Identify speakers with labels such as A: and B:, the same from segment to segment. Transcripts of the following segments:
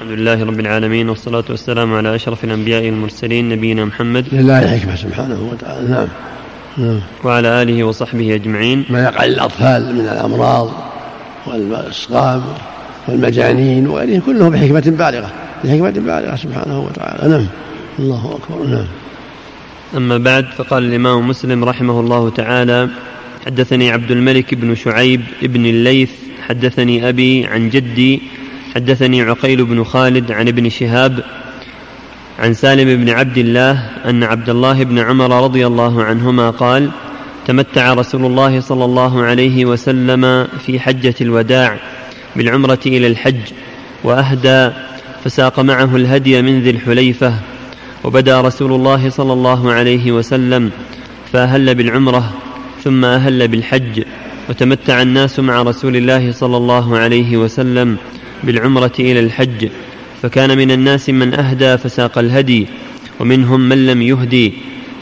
A: الحمد لله رب العالمين والصلاة والسلام على أشرف الأنبياء والمرسلين نبينا محمد.
B: لله حكمة سبحانه وتعالى. نعم.
A: نعم. وعلى آله وصحبه أجمعين.
B: ما يقع للأطفال من الأمراض والإسقام والمجانين وغيره كله بحكمة بالغة بحكمة بالغة سبحانه وتعالى. نعم. الله أكبر. نعم.
A: أما بعد فقال الإمام مسلم رحمه الله تعالى حدثني عبد الملك بن شعيب بن الليث حدثني أبي عن جدي حدثني عقيل بن خالد عن ابن شهاب عن سالم بن عبد الله أن عبد الله بن عمر رضي الله عنهما قال تمتع رسول الله صلى الله عليه وسلم في حجة الوداع بالعمرة إلى الحج وأهدى فساق معه الهدي من ذي الحليفة وبدا رسول الله صلى الله عليه وسلم فأهل بالعمرة ثم أهل بالحج وتمتع الناس مع رسول الله صلى الله عليه وسلم بالعمرة إلى الحج فكان من الناس من أهدى فساق الهدي ومنهم من لم يهدي.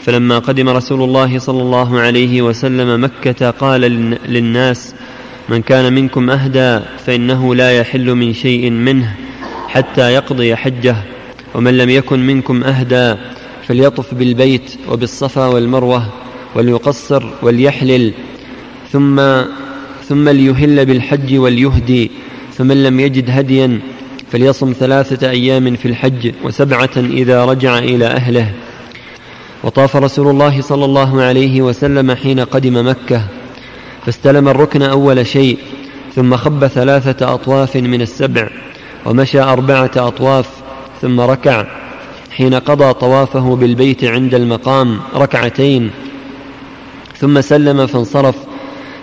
A: فلما قدم رسول الله صلى الله عليه وسلم مكة قال للناس من كان منكم أهدى فإنه لا يحل من شيء منه حتى يقضي حجه ومن لم يكن منكم أهدى فليطف بالبيت وبالصفا والمروة وليقصر وليحلل ثم ثم ليهل بالحج وليهدي. فمن لم يجد هديا فليصم ثلاثة أيام في الحج وسبعة إذا رجع إلى أهله. وطاف رسول الله صلى الله عليه وسلم حين قدم مكة فاستلم الركن أول شيء ثم خب ثلاثة أطواف من السبع ومشى أربعة أطواف ثم ركع. حين قضى طوافه بالبيت عند المقام ركعتين ثم سلم فانصرف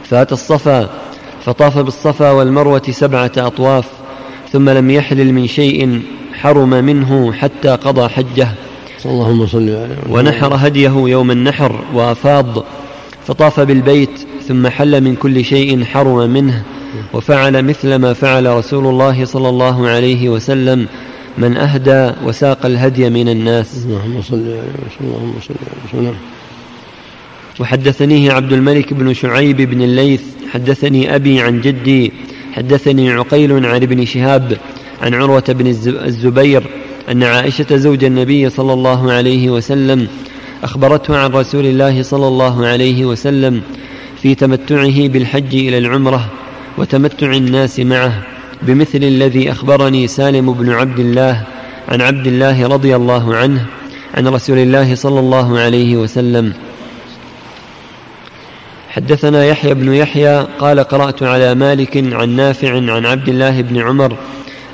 A: فات الصفا فطاف بالصفا والمروة سبعة أطواف ثم لم يحلل من شيء حرم منه حتى قضى حجة.
B: اللهم صل عليه
A: ونحر هديه يوم النحر وأفاض. فطاف بالبيت ثم حل من كل شيء حرم منه وفعل مثل ما فعل رسول الله صلى الله عليه وسلم. من أهدى وساق الهدي من الناس.
B: اللهم صل عليه وسلم اللهم صل عليه وسلم
A: وحدثنيه عبد الملك بن شعيب بن الليث حدثني أبي عن جدي حدثني عقيل عن ابن شهاب عن عروة بن الزبير أن عائشة زوج النبي صلى الله عليه وسلم أخبرته عن رسول الله صلى الله عليه وسلم في تمتعه بالحج إلى العمرة وتمتع الناس معه بمثل الذي أخبرني سالم بن عبد الله عن عبد الله رضي الله عنه عن رسول الله صلى الله عليه وسلم. حدثنا يحيى بن يحيى قال قرأت على مالك عن نافع عن عبد الله بن عمر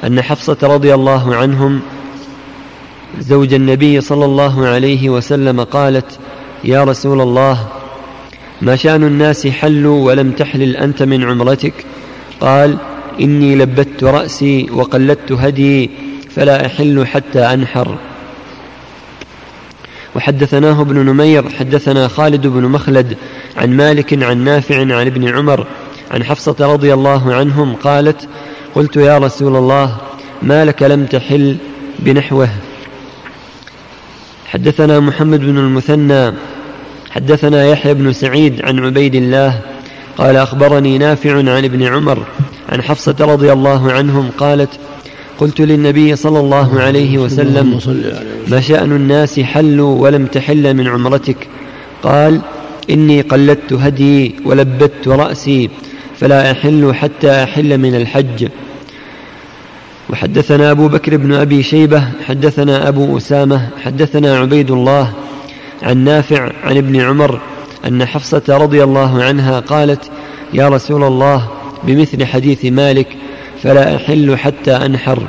A: أن حفصة رضي الله عنهم زوج النبي صلى الله عليه وسلم قالت يا رسول الله ما شأن الناس حلوا ولم تحلل أنت من عمرتك؟ قال إني لبت رأسي وقلدت هدي فلا أحل حتى أنحر. وحدثناه ابن نمير حدثنا خالد بن مخلد عن مالك عن نافع عن ابن عمر عن حفصة رضي الله عنهم قالت قلت يا رسول الله ما لك لم تحل بنحوه؟ حدثنا محمد بن المثنى حدثنا يحيى بن سعيد عن عبيد الله قال أخبرني نافع عن ابن عمر عن حفصة رضي الله عنهم قالت قلت للنبي صلى الله عليه وسلم ما شأن الناس حلوا ولم تحل من عمرتك؟ قال إني قلدت هدي ولبت رأسي فلا أحل حتى أحل من الحج. وحدثنا أبو بكر بن أبي شيبة حدثنا أبو أسامة حدثنا عبيد الله عن نافع عن ابن عمر أن حفصة رضي الله عنها قالت يا رسول الله بمثل حديث مالك فلا أحل حتى أنحر.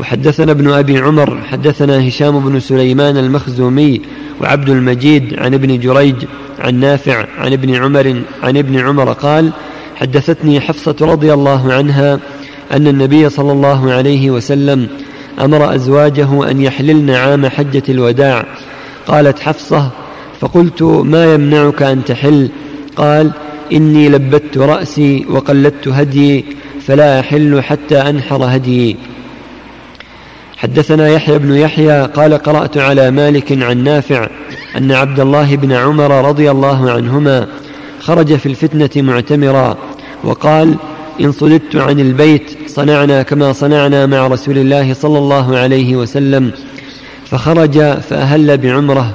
A: وحدثنا ابن أبي عمر حدثنا هشام بن سليمان المخزومي وعبد المجيد عن ابن جريج عن نافع عن ابن عمر عن ابن عمر قال حدثتني حفصة رضي الله عنها أن النبي صلى الله عليه وسلم أمر أزواجه أن يحللن عام حجة الوداع. قالت حفصة فقلت ما يمنعك أن تحل؟ قال إني لبت رأسي وقلدت هديي فلا أحل حتى أنحر هديي حدثنا يحيى بن يحيى قال قرأت على مالك عن نافع أن عبد الله بن عمر رضي الله عنهما خرج في الفتنة معتمرا وقال إن صددت عن البيت صنعنا كما صنعنا مع رسول الله صلى الله عليه وسلم. فخرج فأهل بعمرة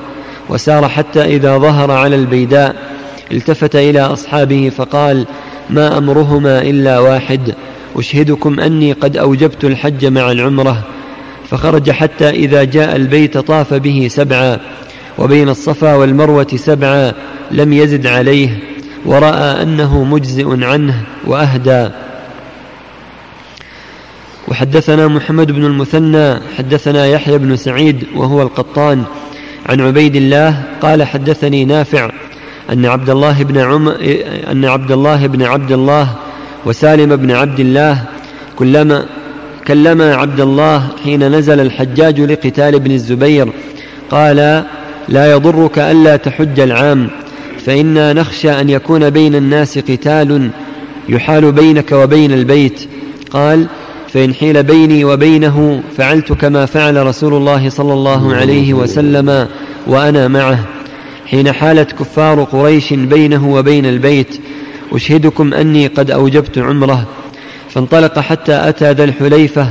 A: وسار حتى إذا ظهر على البيداء التفت إلى أصحابه فقال ما أمرهما إلا واحد. أشهدكم أني قد أوجبت الحج مع العمرة. فخرج حتى إذا جاء البيت طاف به سبعا وبين الصفا والمروة سبعا لم يزد عليه ورأى أنه مجزئ عنه وأهدى. وحدثنا محمد بن المثنى حدثنا يحيى بن سعيد وهو القطان. عن عبيد الله قال حدثني نافع أن عبد الله بن عم أن عبد الله بن عبد الله وسالم بن عبد الله كلما كلما عبد الله حين نزل الحجاج لقتال ابن الزبير قال لا يضرك ألا تحج العام فإنا نخشى أن يكون بين الناس قتال يحال بينك وبين البيت. قال فإن حيل بيني وبينه فعلت كما فعل رسول الله صلى الله عليه وسلم وأنا معه. حين حالت كفار قريش بينه وبين البيت أشهدكم أني قد أوجبت عمرة. فانطلق حتى أتى ذا الحليفة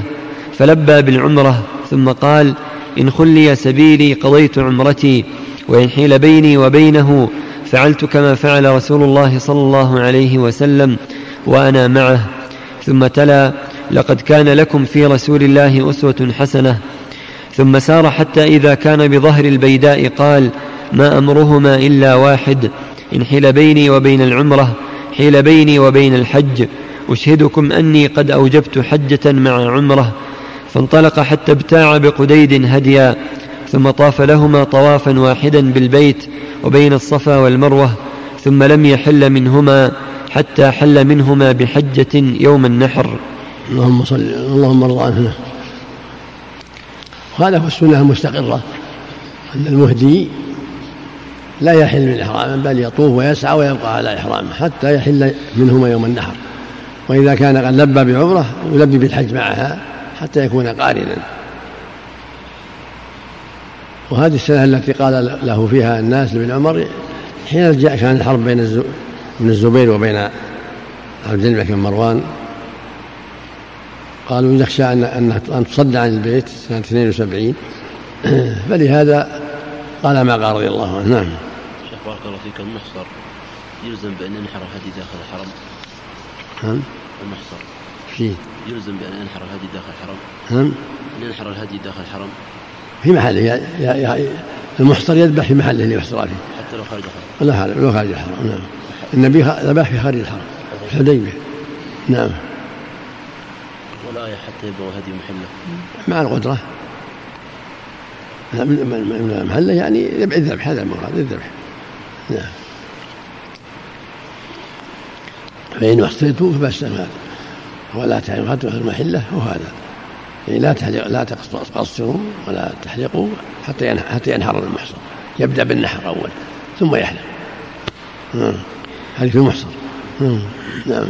A: فلبى بالعمرة ثم قال إن خلي سبيلي قضيت عمرتي وإن حيل بيني وبينه فعلت كما فعل رسول الله صلى الله عليه وسلم وأنا معه. ثم تلا لقد كان لكم في رسول الله أسوة حسنة. ثم سار حتى إذا كان بظهر البيداء قال ما أمرهما إلا واحد إن حيل بيني وبين العمرة حيل بيني وبين الحج. أشهدكم أني قد أوجبت حجة مع عمرة. فانطلق حتى ابتاع بقديد هديا ثم طاف لهما طوافا واحدا بالبيت وبين الصفا والمروة ثم لم يحل منهما حتى حل منهما بحجة يوم النحر.
B: اللهم صل اللهم ارضى عنه هذا هو السنة المستقرة أن المهدي لا يحل من إحرام بل يطوف ويسعى ويبقى على إحرامه حتى يحل منهما يوم النحر. وإذا كان قد لبى بعمرة يلبي بالحج معها حتى يكون قارنا. وهذه السنة التي قال له فيها الناس لابن عمر حين جاء كان الحرب بين ابن الزبير وبين عبد الملك بن مروان قالوا نخشى أن أن تصد عن البيت سنة 72 فلهذا قال ما قال رضي الله عنه. نعم.
C: بارك الله فيك المحصر. يلزم بأن ينحر الهدي داخل الحرم.
B: نعم
C: المحصر.
B: فيه
C: يلزم بأن ينحر الهدي داخل الحرم.
B: نعم
C: أن ينحر الهدي داخل الحرم.
B: في محله يا يا يا المحصر يذبح في محله اللي يحصر فيه.
C: حتى لو خارج الحرم.
B: لا لو خارج الحرم. نعم. النبي ذبح في خارج الحرم. الحديبية نعم.
C: ولا حتى يبلغ هدي محله.
B: مع القدرة. من محله يعني الذبح هذا المراد الذبح. نعم. فإن أحصيتوا فبس هذا. ولا تحرقوا المحلة وهذا يعني لا تحلق لا تقصروا ولا تحلقوا حتى حتى ينحر المحصر يبدأ بالنحر أول ثم يحلق. نعم. هذه في المحصر نعم, نعم.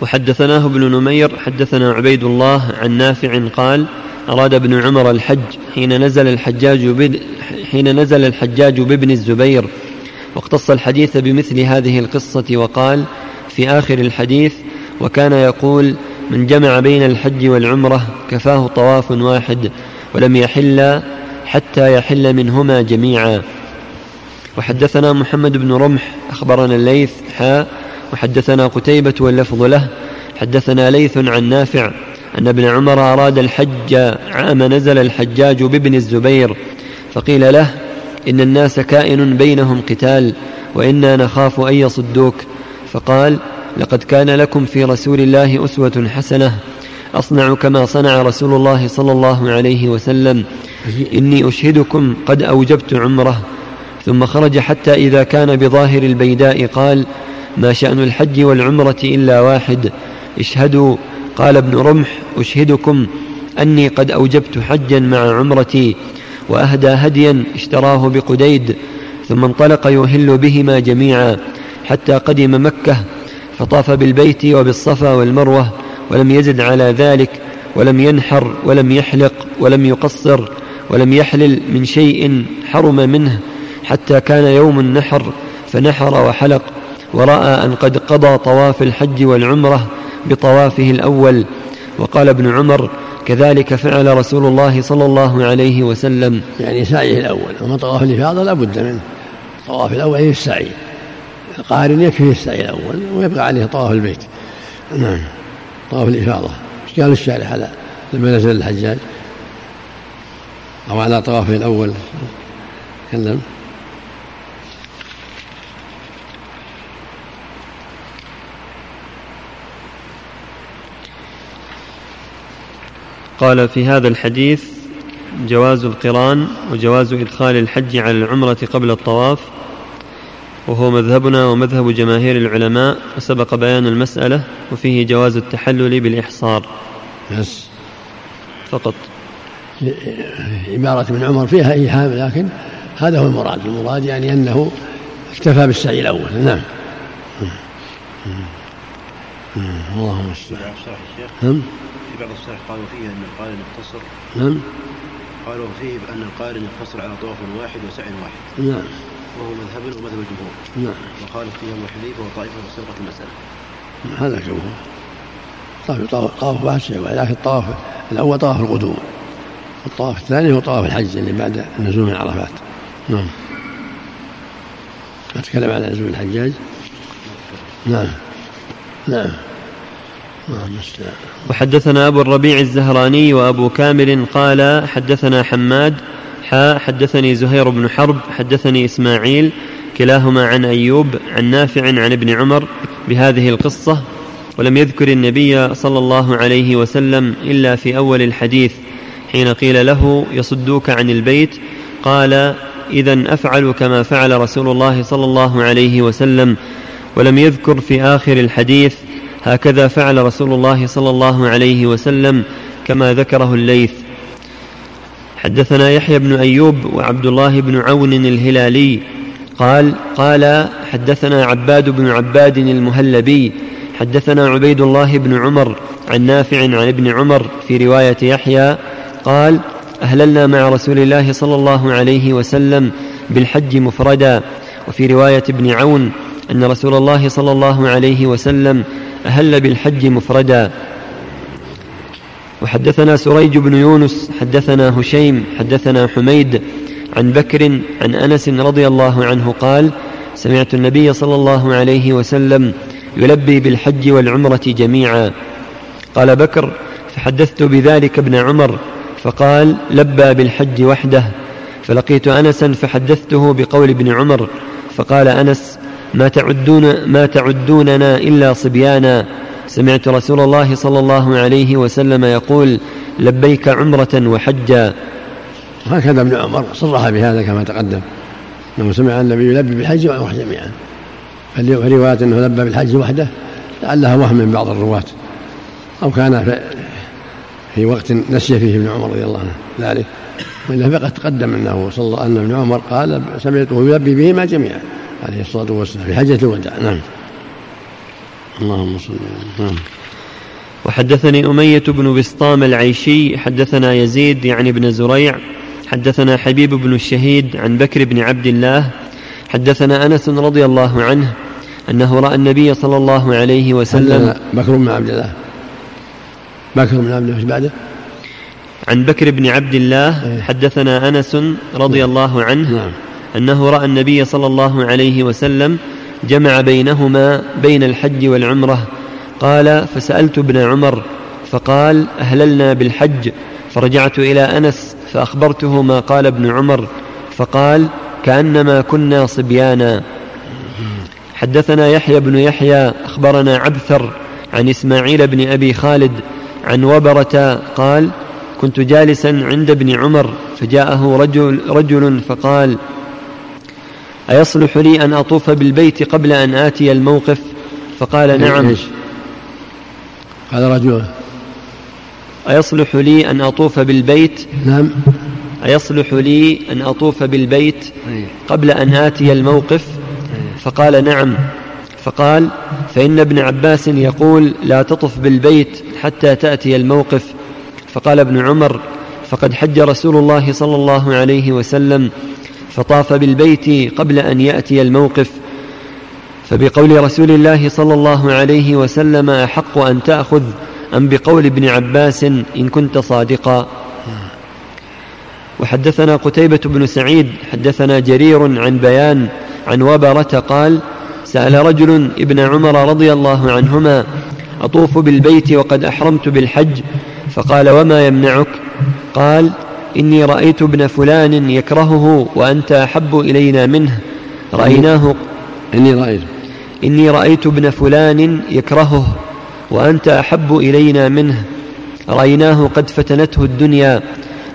A: وحدثناه ابن نمير حدثنا عبيد الله عن نافع قال أراد ابن عمر الحج حين نزل الحجاج حين نزل الحجاج بابن الزبير واقتص الحديث بمثل هذه القصة وقال في آخر الحديث وكان يقول من جمع بين الحج والعمرة كفاه طواف واحد ولم يحل حتى يحل منهما جميعا وحدثنا محمد بن رمح أخبرنا الليث حاء وحدثنا قتيبة واللفظ له حدثنا ليث عن نافع أن ابن عمر أراد الحج عام نزل الحجاج بابن الزبير فقيل له إن الناس كائن بينهم قتال وإنا نخاف أن يصدوك. فقال لقد كان لكم في رسول الله أسوة حسنة. أصنع كما صنع رسول الله صلى الله عليه وسلم. إني أشهدكم قد أوجبت عمره. ثم خرج حتى إذا كان بظاهر البيداء قال ما شأن الحج والعمرة إلا واحد. اشهدوا. قال ابن رمح أشهدكم أني قد أوجبت حجا مع عمرتي. وأهدى هديا اشتراه بقديد ثم انطلق يهل بهما جميعا حتى قدم مكة فطاف بالبيت وبالصفا والمروة ولم يزد على ذلك ولم ينحر ولم يحلق ولم يقصر ولم يحلل من شيء حرم منه حتى كان يوم النحر فنحر وحلق ورأى أن قد قضى طواف الحج والعمرة بطوافه الأول وقال ابن عمر كذلك فعل رسول الله صلى الله عليه وسلم.
B: يعني سعيه الأول أما طواف الإفاضة لا بد منه. الطواف الأول هي السعي. القارن يكفيه السعي الأول ويبقى عليه طواف البيت. نعم. طواف الإفاضة. قال الشارح على لما نزل الحجاج؟ أو على طوافه الأول؟ تكلم.
A: قال في هذا الحديث جواز القران وجواز إدخال الحج على العمرة قبل الطواف وهو مذهبنا ومذهب جماهير العلماء وسبق بيان المسألة وفيه جواز التحلل بالإحصار.
B: بس
A: فقط.
B: عبارة ابن عمر فيها إيهام لكن هذا هو المراد. المراد يعني أنه اكتفى بالسعي الأول. نعم. اللهم المستعان
C: نعم في بعض الشرح قالوا فيه أن القارن يقتصر
B: نعم.
C: قالوا فيه أن القارن يقتصر على طواف واحد وسعي واحد.
B: نعم.
C: وهو مذهب ومذهب الجمهور.
B: نعم.
C: وخالف فيه أبو حنيفة وطائفة وسبقت المسألة.
B: هذا الجمهور. طاف طواف واحد شيء لكن الطواف الأول طواف القدوم الطواف الثاني هو طواف الحج اللي بعد النزول من عرفات. نعم. أتكلم على نزول الحجاج؟ نعم. نعم.
A: وحدثنا أبو الربيع الزهراني وأبو كامل قال حدثنا حماد حا حدثني زهير بن حرب حدثني إسماعيل كلاهما عن أيوب عن نافع عن ابن عمر بهذه القصة ولم يذكر النبي صلى الله عليه وسلم إلا في أول الحديث حين قيل له يصدوك عن البيت قال إذا أفعل كما فعل رسول الله صلى الله عليه وسلم ولم يذكر في آخر الحديث هكذا فعل رسول الله صلى الله عليه وسلم كما ذكره الليث. حدثنا يحيى بن أيوب وعبد الله بن عون الهلالي. قال قال حدثنا عباد بن عباد المهلبي. حدثنا عبيد الله بن عمر عن نافع عن ابن عمر في رواية يحيى. قال أهللنا مع رسول الله صلى الله عليه وسلم بالحج مفردا. وفي رواية ابن عون أن رسول الله صلى الله عليه وسلم أهل بالحج مفردا؟ وحدثنا سريج بن يونس حدثنا هشيم حدثنا حميد عن بكر عن أنس رضي الله عنه قال سمعت النبي صلى الله عليه وسلم يلبي بالحج والعمرة جميعا. قال بكر فحدثت بذلك ابن عمر فقال لبى بالحج وحده. فلقيت أنسا فحدثته بقول ابن عمر فقال أنس ما تعدون ما تعدوننا إلا صبيانا. سمعت رسول الله صلى الله عليه وسلم يقول لبيك عمرة وحجا.
B: هكذا ابن عمر صرح بهذا كما تقدم. إنه سمع النبي يلبي بالحج والعمره جميعا. رواية أنه لبى بالحج وحده لعلها وهم من بعض الرواة. أو كان في وقت نسي فيه ابن عمر رضي الله عنه ذلك. وإلا فقد تقدم أنه صلى الله أن ابن عمر قال سمعته يلبي بهما جميعا. عليه الصلاة والسلام في حجة الوداع. نعم. اللهم صل نعم.
A: وحدثني أمية بن بسطام العيشي حدثنا يزيد يعني بن زريع حدثنا حبيب بن الشهيد عن بكر بن عبد الله حدثنا أنس رضي الله عنه أنه رأى النبي صلى الله عليه وسلم
B: بكر بن عبد الله. بكر بن عبد الله بعده؟
A: عن بكر بن عبد الله إيه. حدثنا أنس رضي نعم. الله عنه نعم. أنه رأى النبي صلى الله عليه وسلم جمع بينهما بين الحج والعمرة. قال فسألت ابن عمر فقال أهللنا بالحج. فرجعت إلى أنس فأخبرته ما قال ابن عمر. فقال كأنما كنا صبيانا. حدثنا يحيى بن يحيى أخبرنا عبثر عن إسماعيل بن أبي خالد عن وبرة قال كنت جالسا عند ابن عمر فجاءه رجل رجل فقال أيصلح لي أن أطوف بالبيت قبل أن آتي الموقف؟ فقال نعم؟
B: قال رجل.
A: أيصلح لي أن أطوف بالبيت؟
B: نعم.
A: أيصلح لي أن أطوف بالبيت قبل أن آتي الموقف؟ فقال نعم. فقال فإن ابن عباس يقول لا تطف بالبيت حتى تأتي الموقف. فقال ابن عمر فقد حج رسول الله صلى الله عليه وسلم فطاف بالبيت قبل أن يأتي الموقف. فبقول رسول الله صلى الله عليه وسلم أحق أن تأخذ؟ أم بقول ابن عباس إن كنت صادقا؟ وحدثنا قتيبة بن سعيد حدثنا جرير عن بيان عن وبرة قال سأل رجل ابن عمر رضي الله عنهما أطوف بالبيت وقد أحرمت بالحج؟ فقال وما يمنعك؟ قال إني رأيت ابن فلان يكرهه وأنت أحب إلينا منه. رأيناه.
B: إني رأيت.
A: إني رأيت ابن فلان يكرهه وأنت أحب إلينا منه. رأيناه قد فتنته الدنيا.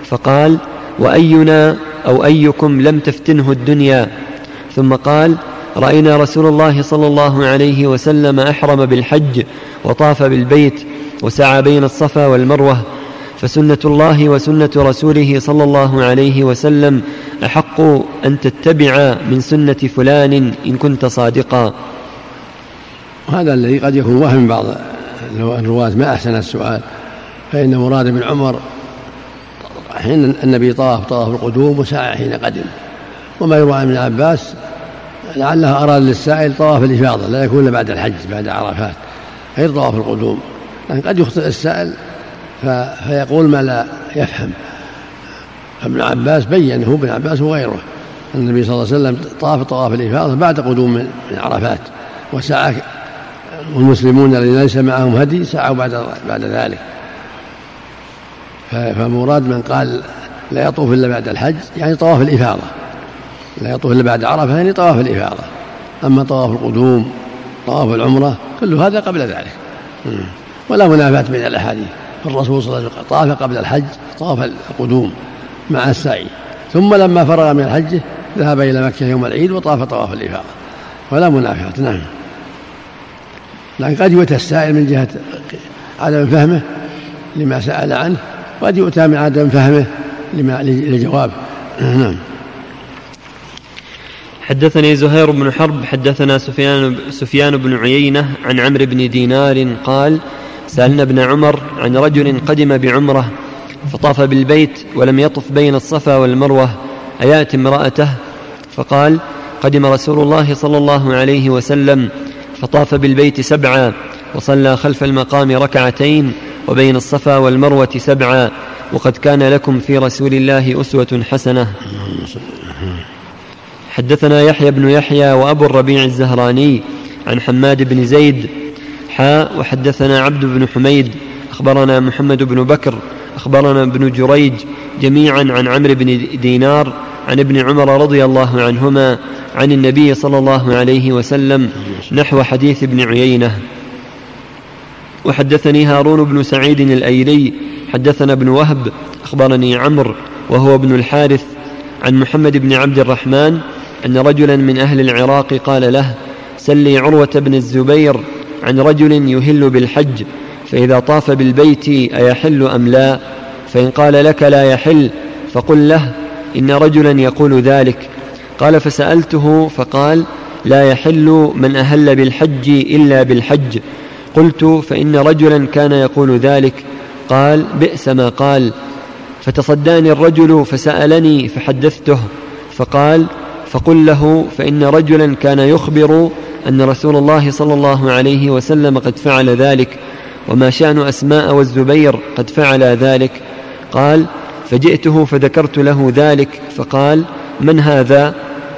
A: فقال وأينا أو أيكم لم تفتنه الدنيا؟ ثم قال رأينا رسول الله صلى الله عليه وسلم أحرم بالحج وطاف بالبيت وسعى بين الصفا والمروة. فسنة الله وسنة رسوله صلى الله عليه وسلم أحق أن تتبع من سنة فلان إن كنت صادقا.
B: وهذا الذي قد يكون وهم بعض الرواة ما أحسن السؤال فإن مراد بن عمر حين النبي طاف طاف القدوم وسعى حين قدم. وما يروى عن ابن عباس لعله أراد للسائل طواف الإفاضة لا يكون بعد الحج بعد عرفات غير طواف القدوم. لكن قد يخطئ السائل فيقول ما لا يفهم. ابن عباس بينه ابن عباس وغيره. النبي صلى الله عليه وسلم طاف طواف الإفاضة بعد قدوم من عرفات وسعى والمسلمون الذين ليس معهم هدي سعوا بعد بعد ذلك. فمراد من قال لا يطوف إلا بعد الحج يعني طواف الإفاضة. لا يطوف إلا بعد عرفة يعني طواف الإفاضة. أما طواف القدوم طواف العمرة كل هذا قبل ذلك. ولا منافاة بين الأحاديث. فالرسول صلى الله عليه وسلم طاف قبل الحج طواف القدوم مع السعي ثم لما فرغ من الحج ذهب إلى مكة يوم العيد وطاف طواف الإفاضة. ولا منافاه نعم. لكن قد يؤتى السائل من جهة عدم فهمه لما سأل عنه وقد يؤتى من عدم فهمه لما لجوابه نعم.
A: حدثني زهير بن حرب حدثنا سفيان سفيان بن عيينة عن عمرو بن دينار قال سألنا ابن عمر عن رجل قدم بعمرة فطاف بالبيت ولم يطف بين الصفا والمروة أيات امرأته؟ فقال قدم رسول الله صلى الله عليه وسلم فطاف بالبيت سبعا وصلى خلف المقام ركعتين وبين الصفا والمروة سبعا وقد كان لكم في رسول الله أسوة حسنة. حدثنا يحيى بن يحيى وأبو الربيع الزهراني عن حماد بن زيد حاء وحدثنا عبد بن حميد أخبرنا محمد بن بكر أخبرنا ابن جريج جميعا عن عمرو بن دينار عن ابن عمر رضي الله عنهما عن النبي صلى الله عليه وسلم نحو حديث ابن عيينة. وحدثني هارون بن سعيد الأيلي حدثنا ابن وهب أخبرني عمرو وهو ابن الحارث عن محمد بن عبد الرحمن أن رجلا من أهل العراق قال له سلي عروة بن الزبير عن رجل يهل بالحج فإذا طاف بالبيت أيحل أم لا؟ فإن قال لك لا يحل فقل له إن رجلا يقول ذلك. قال فسألته فقال لا يحل من أهل بالحج إلا بالحج. قلت فإن رجلا كان يقول ذلك. قال بئس ما قال. فتصداني الرجل فسألني فحدثته. فقال فقل له فإن رجلا كان يخبر أن رسول الله صلى الله عليه وسلم قد فعل ذلك وما شأن أسماء والزبير قد فعل ذلك. قال فجئته فذكرت له ذلك. فقال من هذا؟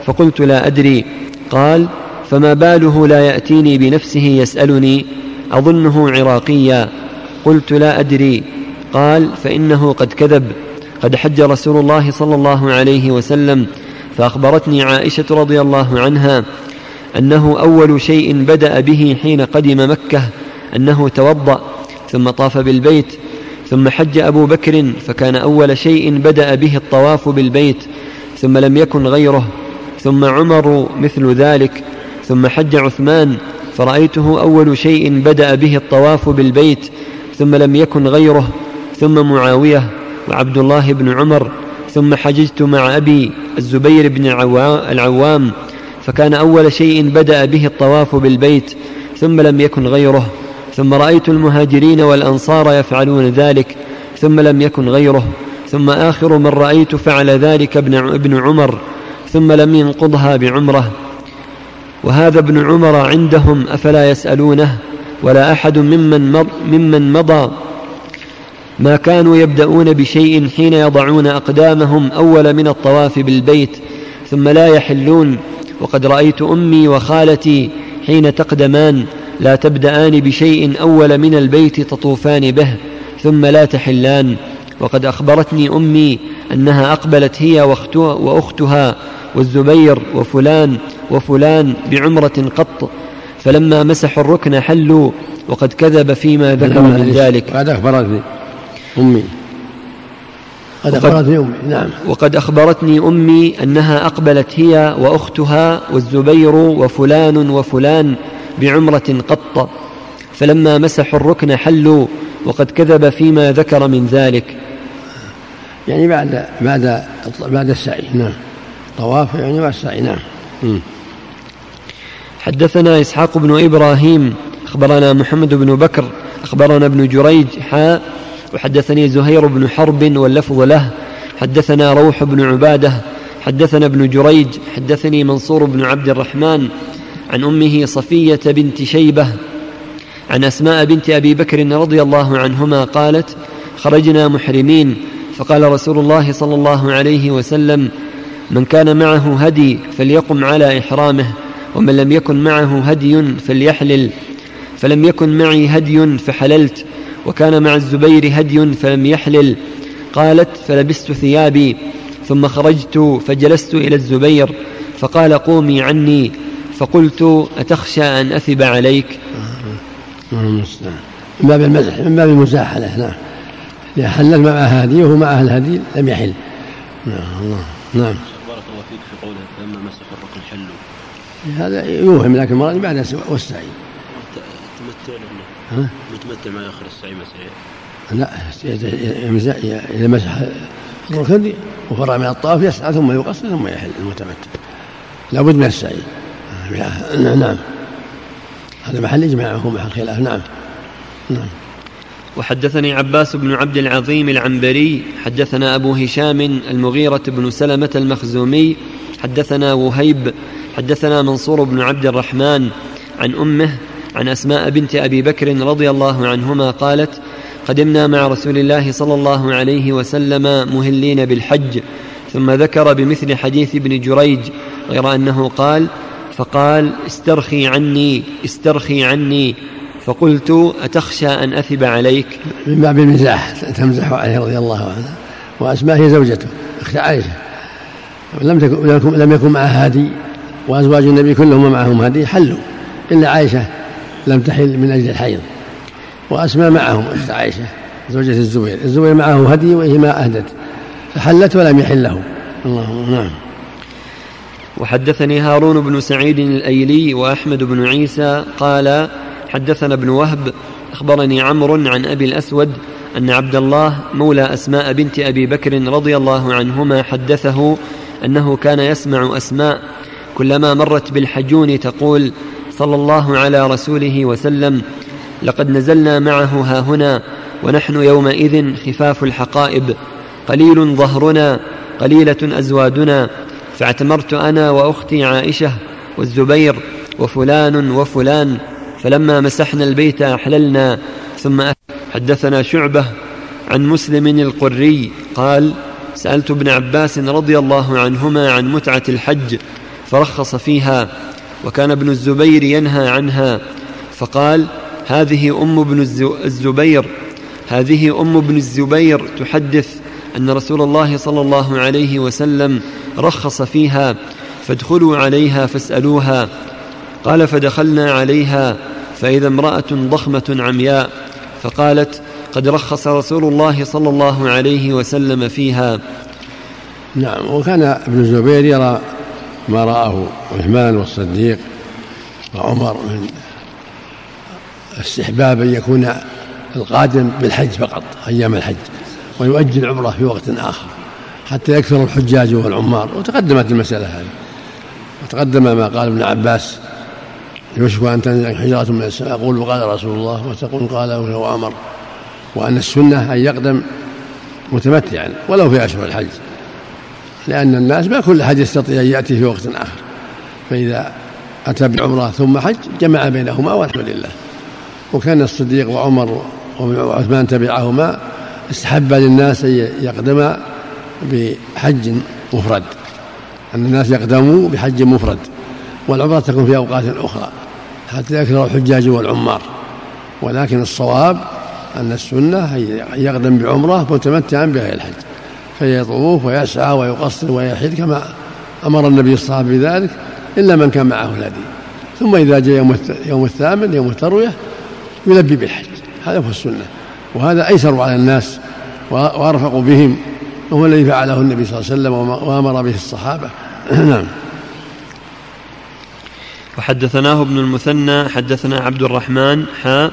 A: فقلت لا أدري. قال فما باله لا يأتيني بنفسه يسألني أظنه عراقيا. قلت لا أدري. قال فإنه قد كذب. قد حج رسول الله صلى الله عليه وسلم فأخبرتني عائشة رضي الله عنها أنه أول شيء بدأ به حين قدم مكة أنه توضأ ثم طاف بالبيت ثم حج أبو بكر فكان أول شيء بدأ به الطواف بالبيت ثم لم يكن غيره ثم عمر مثل ذلك ثم حج عثمان فرأيته أول شيء بدأ به الطواف بالبيت ثم لم يكن غيره ثم معاوية وعبد الله بن عمر ثم حججت مع أبي الزبير بن العوام فكان أول شيء بدأ به الطواف بالبيت ثم لم يكن غيره ثم رأيت المهاجرين والأنصار يفعلون ذلك ثم لم يكن غيره ثم آخر من رأيت فعل ذلك ابن عمر ثم لم ينقضها بعمرة. وهذا ابن عمر عندهم أفلا يسألونه ولا أحد ممن, مض ممن مضى. ما كانوا يبدأون بشيء حين يضعون أقدامهم أول من الطواف بالبيت ثم لا يحلون. وقد رأيت أمي وخالتي حين تقدمان لا تبدأان بشيء أول من البيت تطوفان به ثم لا تحلان. وقد أخبرتني أمي أنها أقبلت هي وأختها, وأختها والزبير وفلان وفلان بعمرة قط فلما مسحوا الركن حلوا وقد كذب فيما ذكر من ذلك.
B: قد أخبرتني أمي. قد أخبرتني أمي نعم.
A: وقد أخبرتني أمي أنها أقبلت هي وأختها والزبير وفلان وفلان بعمرة قط فلما مسحوا الركن حلوا وقد كذب فيما ذكر من ذلك.
B: يعني بعد بعد بعد السعي نعم. طواف يعني بعد السعي نعم.
A: حدثنا إسحاق بن إبراهيم أخبرنا محمد بن بكر أخبرنا ابن جريج حاء وحدثني زهير بن حرب واللفظ له. حدثنا روح بن عبادة. حدثنا ابن جريج. حدثني منصور بن عبد الرحمن. عن أمه صفية بنت شيبة. عن أسماء بنت أبي بكر رضي الله عنهما قالت خرجنا محرمين. فقال رسول الله صلى الله عليه وسلم من كان معه هدي فليقم على إحرامه ومن لم يكن معه هدي فليحلل فلم يكن معي هدي فحللت وكان مع الزبير هدي فلم يحلل. قالت فلبست ثيابي ثم خرجت فجلست إلى الزبير فقال قومي عني فقلت أتخشى أن أثب عليك؟
B: من باب المزح من باب المزاحلة نعم. إذا حلل مع هدي وهو معه الهدي لم يحل. نعم الله نعم.
C: بارك الله فيك في قوله فلما مسح الركن حلوا
B: هذا يوهم لكن المراد بعد والسعي
C: تمتع ها؟ متمتع مع آخر السعي مسعي
B: لا اذا مسح الركن وفرع من الطواف يسعى ثم يقصر ثم يحل المتمتع. لابد من السعي. نعم. هذا محل إجماع محل خلاف. نعم. نعم.
A: وحدثني عباس بن عبد العظيم العنبري حدثنا أبو هشام المغيرة بن سلمة المخزومي حدثنا وهيب حدثنا منصور بن عبد الرحمن عن أمه عن أسماء بنت أبي بكر رضي الله عنهما قالت قدمنا مع رسول الله صلى الله عليه وسلم مهلين بالحج ثم ذكر بمثل حديث ابن جريج غير أنه قال فقال استرخي عني استرخي عني فقلت أتخشى أن أثب عليك؟
B: من باب المزاح تمزح عليه رضي الله عنها وأسماء هي زوجته أخت عائشة. لم تكن لم يكن معها هادي وأزواج النبي كلهم معهم هادي حلوا. إلا عائشة لم تحل من أجل الحيض. وأسماء معهم أخت عائشة زوجة الزبير. الزبير معه هدي وهي ما أهدت. فحلت ولم يحل له اللهم نعم.
A: وحدثني هارون بن سعيد الأيلي وأحمد بن عيسى قال حدثنا ابن وهب أخبرني عمرو عن أبي الأسود أن عبد الله مولى أسماء بنت أبي بكر رضي الله عنهما حدثه أنه كان يسمع أسماء كلما مرت بالحجون تقول صلى الله على رسوله وسلم لقد نزلنا معه ها هنا ونحن يومئذ خفاف الحقائب قليل ظهرنا قليلة أزوادنا فاعتمرت أنا وأختي عائشة والزبير وفلان وفلان فلما مسحنا البيت أحللنا ثم حدثنا شعبة عن مسلم القري قال سألت ابن عباس رضي الله عنهما عن متعة الحج فرخص فيها وكان ابن الزبير ينهى عنها فقال هذه أم ابن الزبير. هذه أم ابن الزبير تحدث أن رسول الله صلى الله عليه وسلم رخص فيها فادخلوا عليها فاسألوها. قال فدخلنا عليها فإذا امرأة ضخمة عمياء فقالت قد رخص رسول الله صلى الله عليه وسلم فيها.
B: نعم وكان ابن الزبير يرى ما رآه عثمان والصديق وعمر من استحباب أن يكون القادم بالحج فقط أيام الحج ويؤجل عمرة في وقت آخر حتى يكثر الحجاج والعمار. وتقدمت المسألة هذه. وتقدم ما قال ابن عباس يوشك أن تنزل حجرة من السماء. يقول وقال رسول الله وتقول قال هو أمر وأن السنة أن يقدم متمتعا ولو في أشهر الحج. لأن الناس ما كل أحد يستطيع أن يأتي في وقت آخر. فإذا أتى بعمرة ثم حج جمع بينهما والحمد لله. وكان الصديق وعمر وعثمان تبعهما استحب للناس أن يقدم بحج مفرد. أن الناس يقدموا بحج مفرد. والعمرة تكون في أوقات أخرى. حتى يكثر الحجاج والعمار. ولكن الصواب أن السنة يقدم بعمرة متمتعا بغير الحج. فيطوف ويسعى ويقصر ويحج كما أمر النبي الصحابة بذلك إلا من كان معه الهدي. ثم إذا جاء يوم يوم الثامن يوم التروية يلبي بالحج. هذا هو السنة. وهذا أيسر على الناس وأرفق بهم. وهو الذي فعله النبي صلى الله عليه وسلم وأمر به الصحابة. نعم.
A: وحدثناه ابن المثنى حدثنا عبد الرحمن حاء.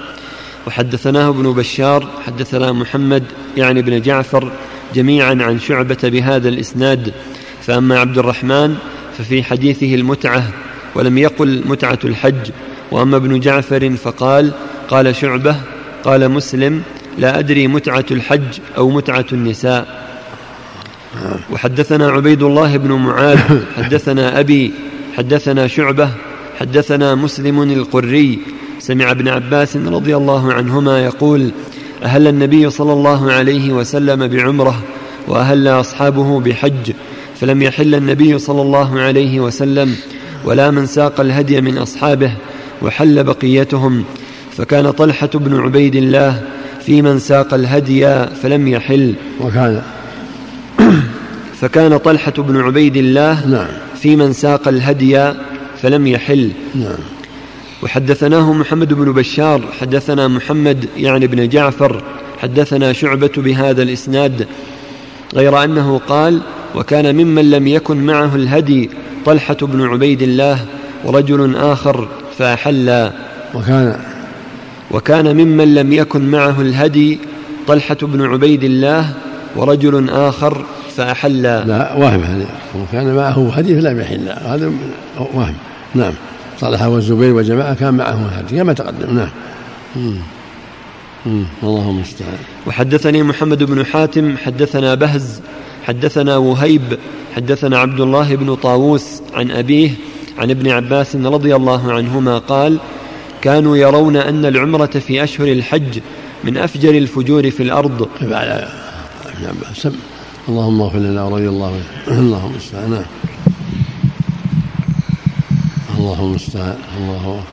A: وحدثناه ابن بشار حدثنا محمد يعني بن جعفر. جميعا عن شعبة بهذا الإسناد. فأما عبد الرحمن ففي حديثه المتعة ولم يقل متعة الحج. وأما ابن جعفر فقال قال شعبة قال مسلم لا أدري متعة الحج أو متعة النساء. وحدثنا عبيد الله بن معاذ حدثنا أبي حدثنا شعبة حدثنا مسلم القري. سمع ابن عباس رضي الله عنهما يقول أهل النبي صلى الله عليه وسلم بعمرة وأهل أصحابه بحج فلم يحل النبي صلى الله عليه وسلم ولا من ساق الهدي من أصحابه وحل بقيتهم. فكان طلحة بن عبيد الله في من ساق الهدي فلم يحل.
B: وكان
A: فكان طلحة بن عبيد الله
B: نعم.
A: في من ساق الهدي فلم يحل.
B: نعم.
A: وحدثناه محمد بن بشار حدثنا محمد يعني بن جعفر حدثنا شعبة بهذا الإسناد غير أنه قال وكان ممن لم يكن معه الهدي طلحة بن عبيد الله ورجل آخر فأحلا
B: وكان
A: وكان ممن لم يكن معه الهدي طلحة بن عبيد الله ورجل آخر فأحلا
B: لا وهم هذا وكان معه هدي فلم يحل. هذا وهم نعم. طلحة والزبير وجماعة كان معه الهدي كما تقدم نعم. اللهم المستعان.
A: وحدثني محمد بن حاتم حدثنا بهز حدثنا وهيب حدثنا عبد الله بن طاووس عن أبيه عن ابن عباس رضي الله عنهما قال كانوا يرون أن العمرة في أشهر الحج من أفجر الفجور في الأرض.
B: اللهم اغفر لنا ورضي الله عنه. اللهم المستعان اللهم المستعان الله